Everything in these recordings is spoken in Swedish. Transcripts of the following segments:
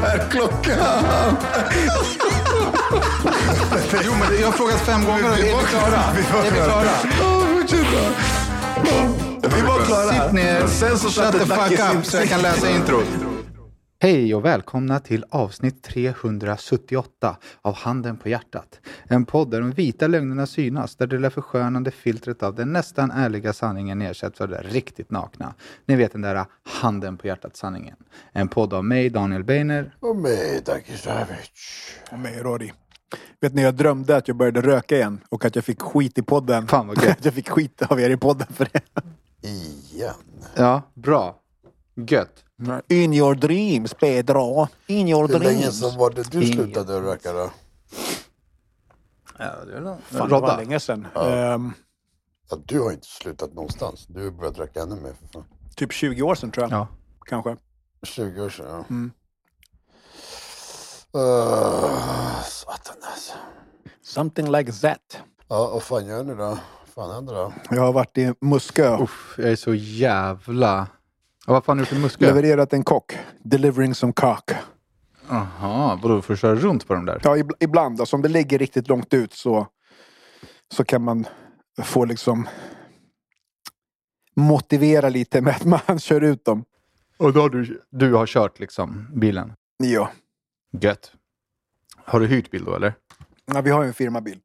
Vad är klockan? Jo, men jag har frågat fem gånger är vi klara? Är vi klara? Vi var klara. Sitt ner, shut the fuck up så jag kan läsa introt. Hej och välkomna till avsnitt 378 av Handen på hjärtat. En podd där de vita lögnerna synas, där det där förskönande filtret av den nästan ärliga sanningen ersätts av det riktigt nakna. Ni vet den där handen på hjärtat-sanningen. En podd av mig, Daniel Beiner. Och mig, Savic. Och mig, Roddy. Vet ni, jag drömde att jag började röka igen och att jag fick skit i podden. Fan, vad gött. jag fick skit av er i podden för det. Igen. Ja, bra. Gött. In your dreams, Pedro. In your Hur länge dreams. sedan var det du slutade röka då? Ja, det är Fan, det var länge sedan. Ehm, Ja, du har inte slutat någonstans. Du har börjat röka ännu mer. För fan. typ 20 år sedan tror jag. Ja. Kanske. 20 år sedan, ja. Mm. Uh, satan alltså. Something like that. Ja, vad fan gör ni då? Vad fan händer då? Jag har varit i Muskö. Uff, jag är så jävla... Ja, vad fan är det för Muskö? Levererat en kock. Delivering some cock. Jaha, vadå för att köra runt på de där? Ja, ib- ibland. Alltså, om det ligger riktigt långt ut så, så kan man få liksom motivera lite med att man kör ut dem. Och då har du, du har kört liksom bilen? Ja. Gött. Har du hyrt bil då eller? ja vi har ju en firmabil.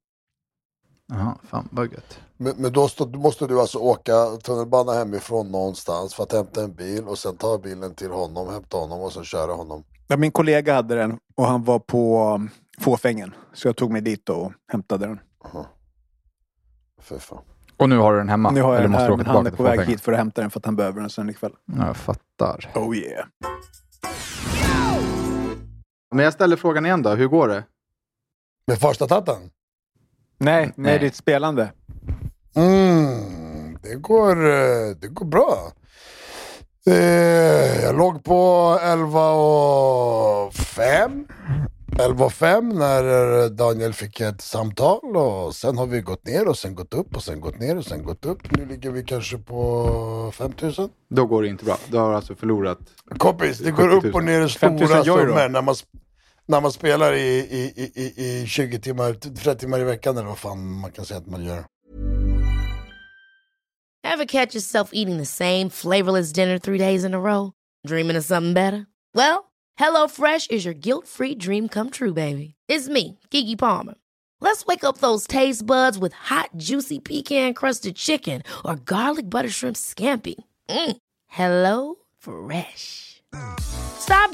Jaha, fan vad gött. Men, men då stå, måste du alltså åka tunnelbana hemifrån någonstans för att hämta en bil och sen ta bilen till honom, hämta honom och sen köra honom. Ja, min kollega hade den och han var på um, fåfängen. Så jag tog mig dit och hämtade den. För fan. Och nu har du den hemma? nu har jag eller den måste här, men han är på till väg hit för att hämta den för att han behöver den sen ikväll. Ja, jag fattar. Oh yeah. Men jag ställer frågan igen då, hur går det? Med första tatten? Nej, nej, Nej. ditt spelande. Mm, det, går, eh, det går bra. Eh, jag låg på 11 och 5. 11 och 5 när eh, Daniel fick ett samtal och sen har vi gått ner och sen gått upp och sen gått ner och sen gått upp. Nu ligger vi kanske på 5000. Då går det inte bra. Du har alltså förlorat... Kompis, det går 70 000. upp och ner i 5000 stora summor när man, sp- när man spelar i, i, i, i, i 20 timmar, 30 timmar i veckan eller vad fan man kan säga att man gör. Catch yourself eating the same flavorless dinner three days in a row? Dreaming of something better? Well, hello fresh is your guilt-free dream come true, baby. It's me, Kiki Palmer. Let's wake up those taste buds with hot, juicy pecan-crusted chicken or garlic butter shrimp scampi. Mm. Hello Fresh.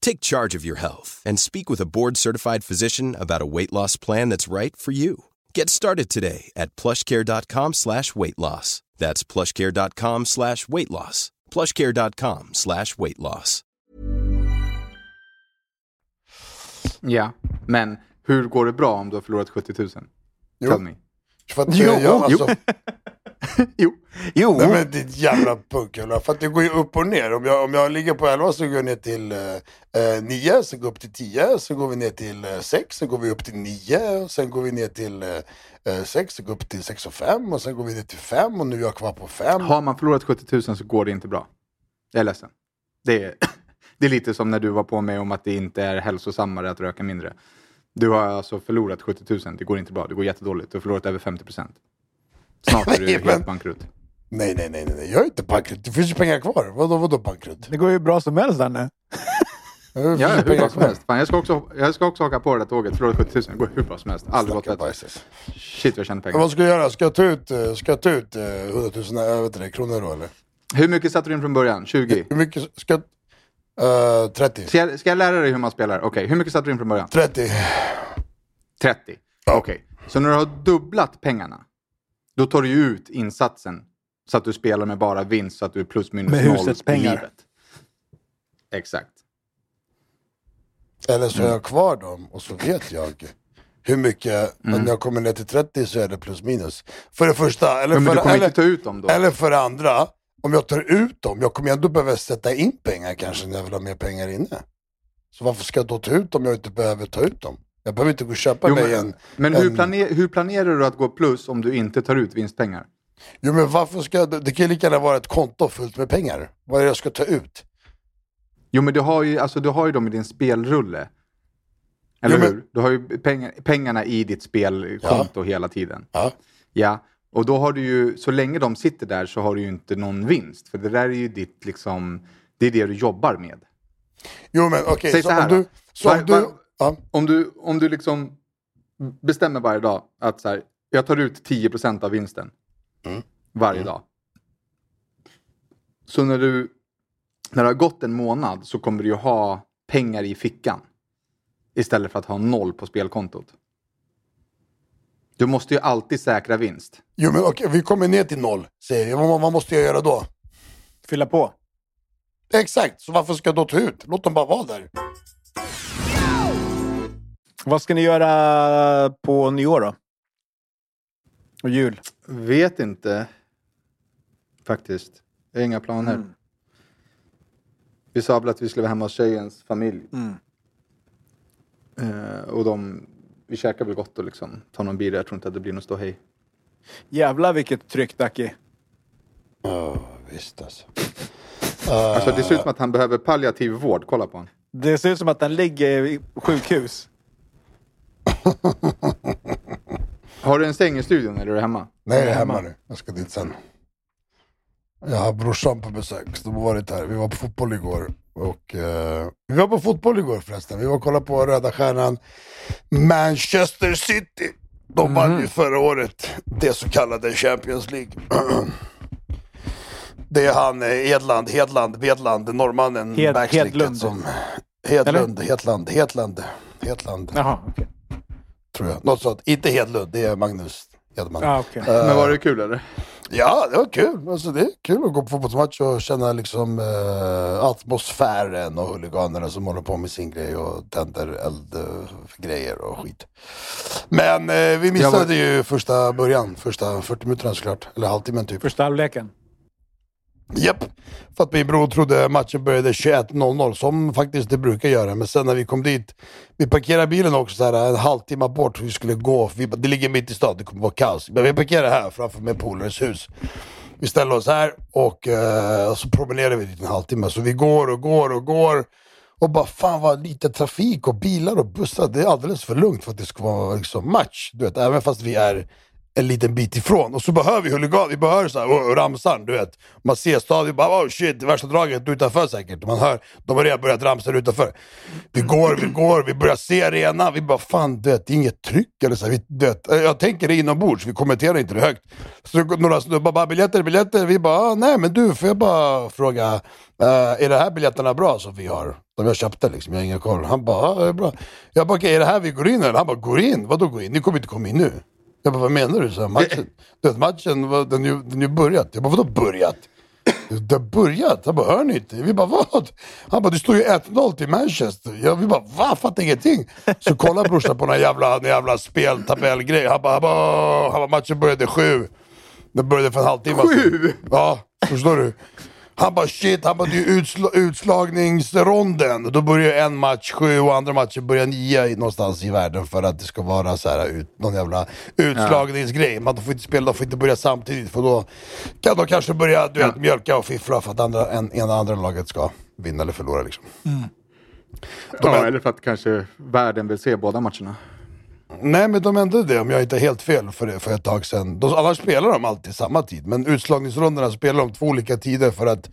Take charge of your health and speak with a board-certified physician about a weight loss plan that's right for you. Get started today at plushcare.com slash weight loss. That's plushcare.com slash weight loss. plushcare.com slash weight loss. Ja, men hur går det bra om du har förlorat 70 000? Jo. Tell me. För att, Jo, eh, jag, alltså, Jo. Jo! Nej men ditt jävla punkhula. För att det går ju upp och ner. Om jag, om jag ligger på 11 så går jag ner till eh, 9, sen går upp till 10, sen går vi ner till eh, 6, sen går vi upp till 9, sen går vi ner till eh, 6, sen går upp till 6 och 5 och sen går vi ner till 5 och nu är jag kvar på 5. Har man förlorat 70 000 så går det inte bra. Jag är ledsen. Det är, det är lite som när du var på mig om att det inte är hälsosammare att röka mindre. Du har alltså förlorat 70 000. Det går inte bra. Det går jättedåligt. Du har förlorat över 50 procent. Snart är du Nej, men- helt bankrutt. Nej, nej, nej, nej, nej, jag är inte bankrutt. Det finns ju pengar kvar. Vadå, vadå bankrutt? Det går ju bra som helst Danne. Ja, hur bra som helst. Fan, jag, ska också, jag ska också haka på det där tåget. Förlora 70 000. Det går hur bra som helst. Aldrig gått bättre. Shit vad jag tjänar Men pengar. vad ska jag göra? Ska jag ta ut, eh, ska jag ta ut eh, 100 000 äh, vet det, kronor då eller? Hur mycket satte du in från början? 20? Hur mycket ska jag... Uh, 30. Ska jag, ska jag lära dig hur man spelar? Okej, hur mycket satte du in från början? 30. 30? Okej. Så när du har dubblat pengarna, då tar du ju ut insatsen så att du spelar med bara vinst så att du är plus minus Med noll husets i pengar. livet. Exakt. Eller så har Mm. jag kvar dem och så vet jag hur mycket, Mm. när jag kommer ner till 30 så är det plus minus. För det första, eller, för, eller, inte ta ut dem då? eller för det andra, om jag tar ut dem, jag kommer ändå behöva sätta in pengar kanske när jag vill ha mer pengar inne. Så varför ska jag då ta ut dem om jag inte behöver ta ut dem? Jag behöver inte gå och köpa Jo, mig men en... men hur, en- planer, hur planerar du att gå plus om du inte tar ut vinstpengar? Jo men varför ska jag, det kan ju lika gärna vara ett konto fullt med pengar. Vad är det jag ska ta ut? Jo, men du har ju, alltså, du har ju dem i din spelrulle. Eller Jo, men- hur? Du har ju pengar, pengarna i ditt spelkonto hela tiden. Ja. Ja, och då har du ju, så länge de sitter där så har du ju inte någon vinst. För det där är ju ditt, liksom, det är det du jobbar med. Jo men okej, Säg så, så om du... Så Var- om du var- ja. Om du, om du liksom bestämmer varje dag att så här, jag tar ut 10% av vinsten Mm. varje dag. Så när du när det har gått en månad så kommer du ju ha pengar i fickan. Istället för att ha noll på spelkontot. Du måste ju alltid säkra vinst. Jo men okej, vi kommer ner till noll, säger jag. Vad, vad måste jag göra då? Fylla på. Exakt, så varför ska jag då ta ut? Låt dem bara vara där. Vad ska ni göra på nyår då? Och jul? Vet inte. Faktiskt. Jag har inga planer. Mm. Vi sa väl att vi skulle vara hemma hos tjejens familj. Mm. Eh, och de, vi käkar väl gott och liksom tar någon bira. Jag tror inte att det blir något ståhej. Jävlar vilket tryck Dacke. Ja, visst alltså. Alltså det ser ut som att han behöver palliativ vård. Kolla på honom. Det ser ut som att den ligger i sjukhus. Har du en säng i studion eller är du hemma? Nej, jag är hemma nu. Jag ska dit sen. Jag har brorsan på besök, så de har varit här. Vi var på fotboll igår. Och, eh, vi var på fotboll igår förresten. Vi var och kollade på Röda Stjärnan Manchester City. De vann ju förra året det så kallade Champions League. det är han eh, Edland, Hedland, Vedland, norrmannen, Hed- Hedlund. som... Hedlund, Hedland, Hedland, Hedland, Jaha, okej. Tror jag. Något sånt. Inte Hedlund, det är Magnus Hedman. Ja, okej. Men var det kul eller? Ja, det var kul. Alltså, det är kul att gå på fotbollsmatch och känna liksom, eh, atmosfären och huliganerna som håller på med sin grej och tänder eldgrejer och skit. Men eh, vi missade var- ju första början, första 40 minuterna såklart. Eller halvtimmen typ. Första halvleken. Japp. För att min bror trodde matchen började 21.00 som faktiskt det brukar göra. Men sen när vi kom dit, vi parkerade bilen också så här, en halvtimme bort. Vi skulle gå, vi, det ligger mitt i stan, det kommer vara kaos. Men vi parkerade här framför min polares hus. Vi ställer oss här och eh, så promenerar vi dit en halvtimme. Så vi går och går och går. Och bara fan vad lite trafik och bilar och bussar. Det är alldeles för lugnt för att det ska vara liksom, match. Du vet, även fast vi är en liten bit ifrån. Och så behöver vi huligan, vi behöver så här, ramsan, du vet. Man ser stadion, bara oh shit, värsta draget utanför säkert. Man hör, de har redan börjat ramsa utanför. Vi går, vi går, vi börjar se arenan, vi bara fan, du vet, det är inget tryck eller så. här, Vi, du vet, jag tänker det inombords, vi kommenterar inte det högt. Så några snubbar bara, biljetter, biljetter. Vi bara, ah, nej men du, får jag bara fråga, eh, är det här biljetterna bra som vi har? De jag köpte liksom, jag har ingen koll. Han bara, ja det är bra. Jag bara, okej, är det här vi går in eller? Han bara, går in? Vadå går in? Ni kommer inte komma in nu. Jag bara, vad menar du? Så här, matchen, vet, matchen den ju- den ju börjat. Jag bara, vadå börjat? Det har börjat? Han bara, hör ni inte? Vi bara, vad? Han bara, det står ju 1-0 till Manchester. Jag, vi bara, va? Fattar ingenting. Så kollar brorsan på någon jävla, någon jävla speltabellgrej. Han bara, han bara, han bara, matchen började sju. Den började för en halvtimme Sju? Ja, förstår du? Han bara shit, han bara det är utsl- utslagningsronden. Då börjar en match sju och andra matchen börjar nio någonstans i världen för att det ska vara så här ut, någon jävla utslagningsgrej. Man får inte spela, de får inte börja samtidigt för då kan de kanske börja du vet, mjölka och fiffla för att andra, en, ena andra laget ska vinna eller förlora liksom. Ja, är- eller för att kanske världen vill se båda matcherna. Nej men de ändrade det om jag inte är helt fel för, det, för ett tag sedan. De, annars spelar de alltid samma tid. Men utslagningsrundorna spelar de två olika tider för att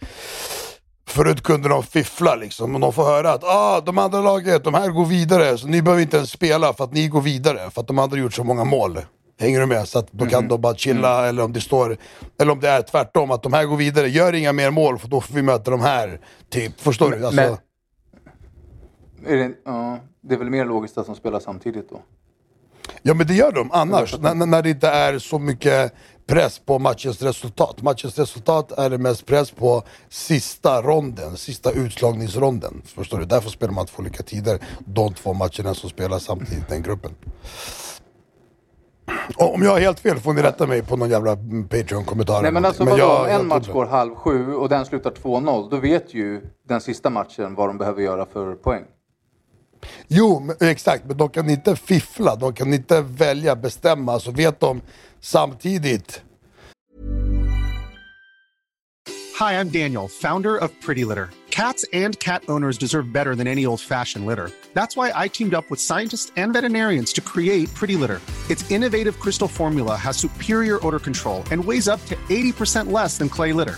Förut kunde de fiffla liksom och de får höra att ah, de andra laget, de här går vidare så ni behöver inte ens spela för att ni går vidare för att de andra gjort så många mål. Hänger du med? Så att då kan Mhm. de bara chilla Mm. eller om det står, eller om det är tvärtom att de här går vidare, gör inga mer mål för då får vi möta de här. Typ, förstår du? Alltså, men- Är det, ja, det är väl mer logiskt att de spelar samtidigt då? Ja men det gör de annars, när, när- det inte är så mycket press på matchens resultat. Matchens resultat är det mest press på sista ronden, sista utslagningsronden. Förstår du? Därför spelar man två olika tider, de två matcherna som spelas samtidigt, den gruppen. Om jag har helt fel får ni rätta mig på någon jävla Patreon-kommentar. Nej men alltså någonting. vadå, jag- jag en match tror går halv sju och den slutar 2-0. Då vet ju den sista matchen vad de behöver göra för poäng. Jo, men, exakt. Men de kan inte fiffla, de kan inte välja, bestämma. Så vet de samtidigt Hi, I'm Daniel, founder of Pretty Litter. Cats and cat owners deserve better than any old fashioned litter. That's why I teamed up with scientists and veterinarians to create Pretty Litter. Its innovative crystal formula has superior odor control and weighs up to 80% less than clay litter.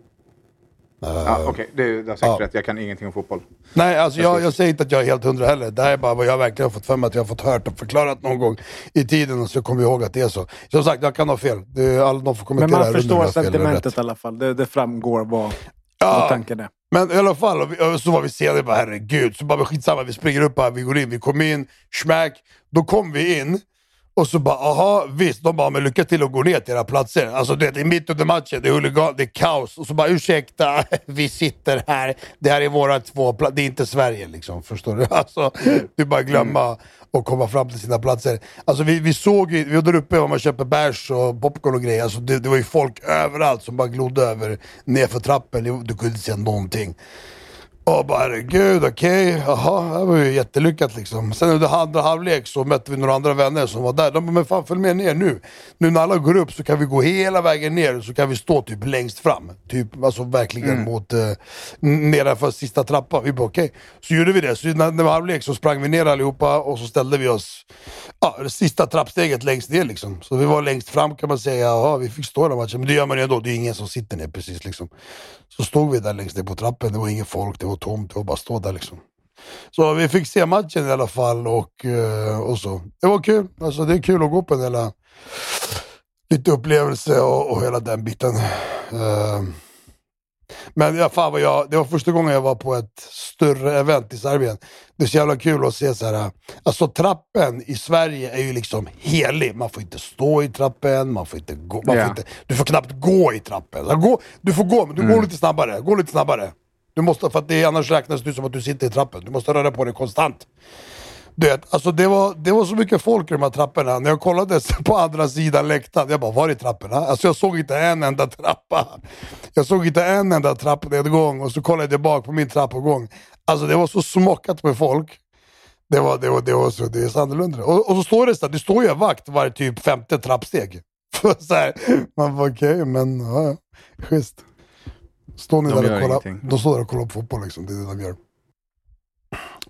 Ja, Okej, det är det är säkert ja. rätt. Jag kan ingenting om fotboll. Nej, alltså jag, jag säger inte att jag är helt hundra heller. Det här är bara vad jag verkligen har fått för mig att jag har fått hört och förklarat någon gång i tiden och så kommer jag ihåg att det är så. Som sagt, jag kan ha fel. Det är, alla, de får kommentera Men man förstår sentimentet i alla fall. Det, det framgår vad, vad Ja, tanken är. men i alla fall, så var vi senare, bara herregud. Så bara, skitsamma, vi springer upp här, vi går in, vi kom in, smack. Då kom vi in. Och så bara, aha, visst. De bara, men lycka till att gå ner till era platser. Alltså det, det är mitt under matchen, det är huligan, det är kaos. Och så bara, ursäkta, vi sitter här. Det här är våra två platser, det är inte Sverige liksom. Förstår du? Alltså, det är bara glömma och komma fram till sina platser. Alltså vi, vi såg ju, vi var där uppe och man köper bärs och popcorn och grejer. Alltså det, det var ju folk överallt som bara glodde över nerför trappen. Du kunde inte se någonting. Och bara herregud, okej, jaha, det var ju jättelyckat liksom. Sen under andra halvlek så mötte vi några andra vänner som var där. De bara, men fan följ med ner nu. Nu när alla går upp så kan vi gå hela vägen ner så kan vi stå typ längst fram. Typ, alltså verkligen mot, eh, nedanför sista trappan. Vi bara okej. Så gjorde vi det. Så när det var halvlek så sprang vi ner allihopa och så ställde vi oss, ja, det sista trappsteget längst ner liksom. Så vi var längst fram kan man säga. Jaha, vi fick stå den matchen. Men det gör man ju ändå, det är ingen som sitter ner precis liksom. Så stod vi där längst ner på trappen, det var ingen folk, det var tomt, det var bara stå där liksom. Så vi fick se matchen i alla fall och, eh, och så. Det var kul, alltså det är kul att gå på en hela, lite upplevelse och, och hela den biten. Eh, Men ja, fan vad jag, det var första gången jag var på ett större event i Serbien. Det är så jävla kul att se så här. Alltså trappen i Sverige är ju liksom helig. Man får inte stå i trappen, man får inte gå, man Ja. får inte, du får knappt gå i trappen. Så gå, du får gå, men du går lite snabbare. Gå lite snabbare. Du måste, för att det, annars räknas det som att du sitter i trappen. Du måste röra på dig konstant. Du vet, alltså det, var, det var så mycket folk i de här trapporna. När jag kollade på andra sidan läktaren, jag bara, var är trapporna? Alltså jag såg inte en enda trappa. Jag såg inte en enda trappnedgång och så kollade jag bak på min trappuppgång. Alltså det var så smockat med folk. Det var, det var, det var så, det är så annorlunda. Och, och så står det så här, det står ju en vakt varje typ femte trappsteg. Så här, man bara okej, men ja, schysst. Står ni De där och kollar, ingenting. de står där och kollar på fotboll liksom, det är det de gör.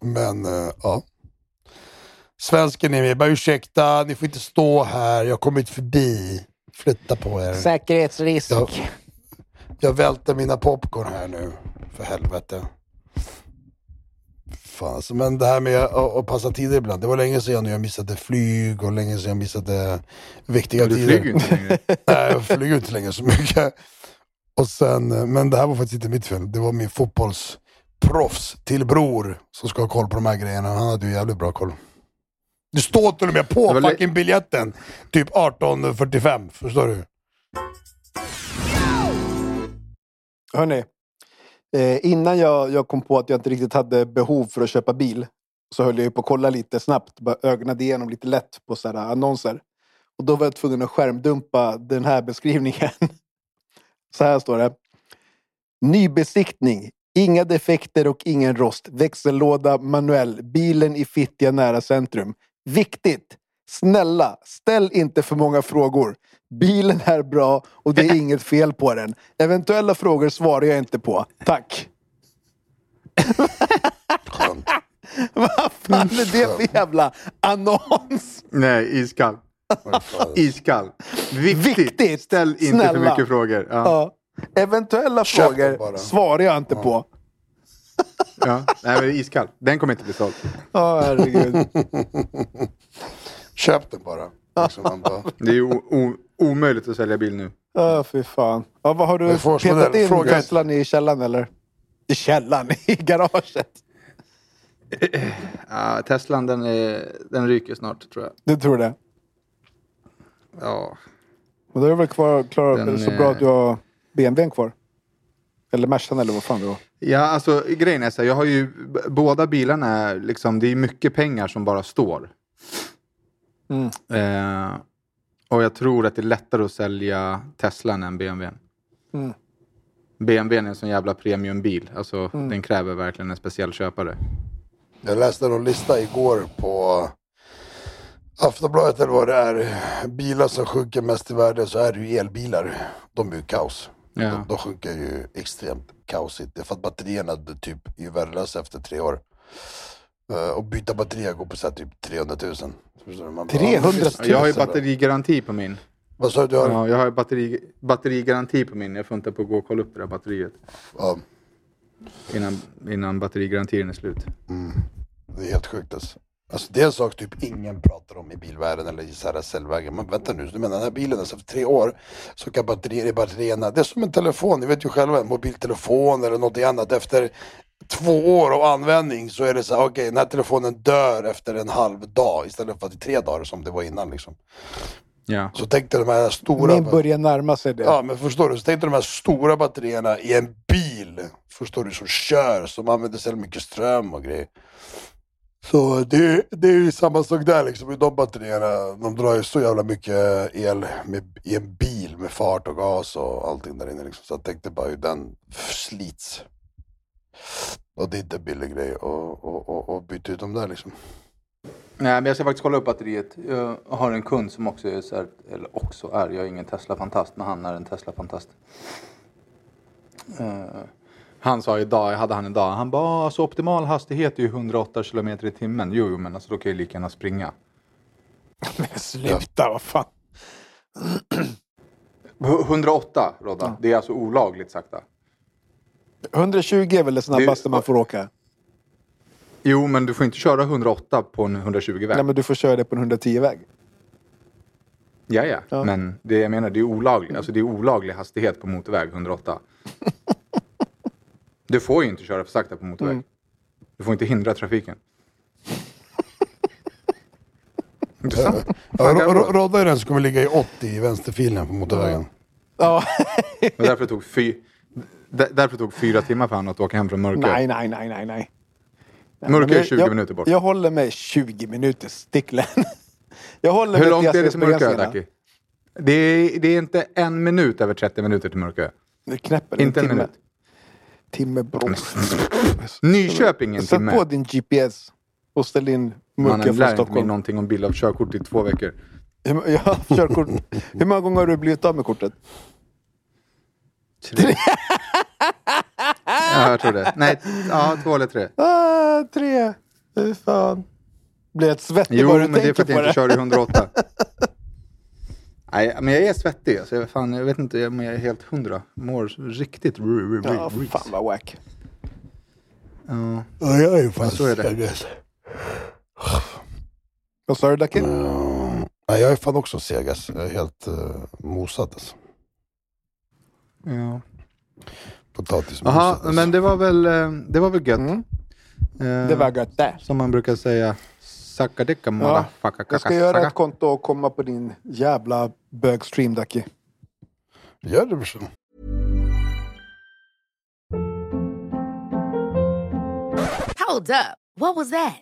Men eh, ja. Svensken är med, bara ursäkta, ni får inte stå här, jag har kommit förbi. Flytta på er. Säkerhetsrisk. Ja. Jag välter mina popcorn här nu, för helvete. Fan, alltså, men det här med att, att passa tider ibland, det var länge sedan jag missade flyg och länge sedan jag missade viktiga Du tider. flyger ju inte längre. Nej, jag flyger inte längre så mycket. Och sen, eh, men det här var faktiskt inte mitt fel. Det var min fotbollsproffs till bror som ska ha koll på de här grejerna. Han hade ju jävligt bra koll. Det står till och med på fucking biljetten. Typ 18.45. Förstår du? Hörni, eh, innan jag, jag kom på att jag inte riktigt hade behov för att köpa bil så höll jag ju på att kolla lite snabbt, bara ögnade igenom lite lätt på så här annonser. Och då var jag tvungen att skärmdumpa den här beskrivningen. Så här står det. Nybesiktning. Inga defekter och ingen rost. Växellåda manuell. Bilen i Fittja nära centrum. Viktigt! Snälla, ställ inte för många frågor. Bilen är bra och det är inget fel på den. Eventuella frågor svarar jag inte på. Tack. Vad fan är det för jävla annons? Nej, iskall. Iskall. Viktigt. Viktigt. Ställ inte för Snälla. mycket frågor. Ja. Ja. Eventuella Köp frågor svarar jag inte på. Ja. Nej, men iskall. Den kommer inte bli såld. Ja, herregud. Köp den bara. Liksom, bara Det är ju o- o- omöjligt att sälja bil nu. Ja, fy fan. Ja, vad har du petat in fråga- Teslan i källaren eller? I källaren? I garaget? Ja, Teslan den, är, den ryker snart tror jag. Du tror det? Ja. Och då är det väl kvar, klar, Den, så bra eh, att du har BMWn kvar? Eller Mercan eller vad fan det var. Ja, alltså grejen är så här, jag har ju båda bilarna, är liksom, det är mycket pengar som bara står. Mm. Eh, och jag tror att det är lättare att sälja Teslan än BMWn. Mm. BMWn är en sån jävla premiumbil. Alltså den kräver verkligen en speciell köpare. Jag läste någon lista igår på Aftonbladet eller vad det är. Bilar som sjunker mest i värde så är det ju elbilar. De är ju kaos. Ja. De, de sjunker ju extremt kaosigt. Det är för att batterierna typ är ju värdelösa efter tre år. Eh, och byta batterier går på så typ 300 000. Förstår du? Man bara, 300 000? visst, Jag har ju batterigaranti på min. Vad sa du? har? Ja, jag har batteri, batterigaranti på min. Jag funtar på att gå och kolla upp det där batteriet. Ja, Innan, innan batterigarantin är slut. det är helt sjukt alltså. Alltså det är en sak typ ingen pratar om i bilvärlden eller i säljvägen. Men vänta nu, du menar den här bilen, alltså för tre år så kan batterier i batterierna, det är som en telefon, ni vet ju själva, en mobiltelefon eller något annat. Efter två år av användning så är det så här, okej den här telefonen dör efter en halv dag istället för att det är tre dagar som det var innan liksom. Ja. Så tänk dig de här stora... Min börjar närma sig det. Ja men förstår du, så tänk dig de här stora batterierna i en bil. Förstår du, som kör, som använder så mycket ström och grejer. Så det, det är ju samma sak där liksom, de batterierna. De drar ju så jävla mycket el med, i en bil med fart och gas och allting där inne. Liksom. Så jag tänkte bara hur den slits. Och det är inte en billig grej att och, och, och byta ut dem där liksom. Nej, men jag ska faktiskt kolla upp batteriet. Jag har en kund som också är så här, eller också är, jag är ingen Tesla-fantast, men han är en Tesla-fantast. Uh han sa idag, jag hade han idag, han bara alltså optimal hastighet är ju 108 km i timmen. Jo, jo, men alltså då kan jag lika gärna springa. Men sluta, vad fan. 108 Rodda, det är alltså olagligt sakta. 120 är väl det snabbaste Det- man får åka? Jo, men du får inte köra 108 på en 120-väg. Nej, men du får köra det på en 110-väg. Ja, ja, Ja. men det jag menar, det är olagligt. Alltså det är olaglig hastighet på motorväg 108. Du får ju inte köra för sakta på motorväg. Mm. Du får inte hindra trafiken. Ja, Ro- Rodda är den som kommer ligga i 80 i vänsterfilen på motorvägen. Ja. Och därför tog fy... Därför tog fyra timmar för honom att åka hem från Mörkö. nej, nej, nej, nej, nej. Mörkö är Men 20 jag, minuter bort. Jag håller mig 20 minuter sticklen. jag håller Hur långt är det till Mörkö. Daki? Det är, det är inte en minut över 30 minuter till Mörkö. Det knäpper Inte en timme. minut. Timme bror. Nyköping en Sätt timme. på din GPS och ställ in Mannen från inte mig Stockholm. någonting om bil av körkort i två veckor. Hur- Jag har körkort. Hur många gånger har du blivit av med kortet? Tre. ja, jag tror det. Nej, ja, två eller tre. Ah, tre. Fy fan. Blir jag svettig Jo, bara men du det är för tänker att jag på inte det? kör i 108. Nej, men jag är svettig. Alltså, jag, fan, jag vet inte om jag är helt hundra. Mår riktigt... Ja, fan vad wack. Ja. Ja, jag är ju fan så är det. seg. Vad sa du Dacke? Nej, jag är fan också seg alltså. Jag är helt uh, mosad alltså. Ja. Potatismosad Jaha, alltså. men det var väl, eh, det var väl gött. Mm. Eh, Det var gött det. Som man brukar säga. Sackadicka Ja, motherfucker. jag ska göra ett konto och komma på din jävla bögstream, Dacke. Gör det brorsan. Hold up. What was that?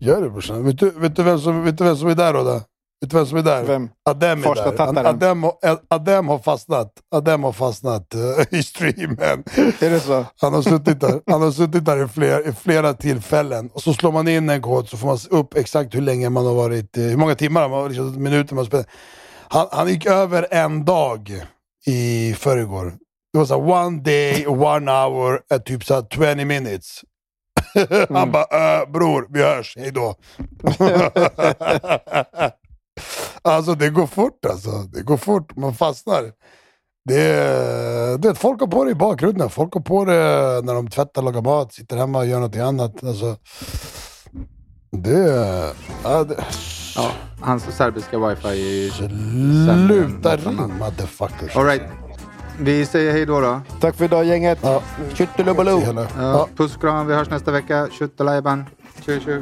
Gör det brorsan. Vet du, vet, du vem som, vet du vem som är där Rodda? Vet du vem som är där? Vem? Adem är Första där. tattaren. Adem, Adem har fastnat. Adem har fastnat eh, i streamen. Är det så? Han har suttit där, han har suttit där i, fler, i flera tillfällen. Och så slår man in en kod så får man upp exakt hur länge man har varit, eh, hur många timmar, man har, liksom, minuter man har spelat. Han, han gick över en dag i förrgår. Det var så här, one day, one hour, eh, typ så här 20 minutes. Han bara, äh, bror, vi hörs, hejdå. alltså det går fort alltså. Det går fort, man fastnar. Det vet, folk har på det i bakgrunden. Folk har på det när de tvättar, lagar mat, sitter hemma och gör något annat. Alltså, det, ja, det Ja, hans serbiska wifi är ju... Sluta ring motherfuckers. All right. Vi säger hej då då. Tack för idag gänget. Ja. Tjuttelubaloo. Hela- Ja. Puss och kram, vi hörs nästa vecka. Tjuttelajban. Tju tju.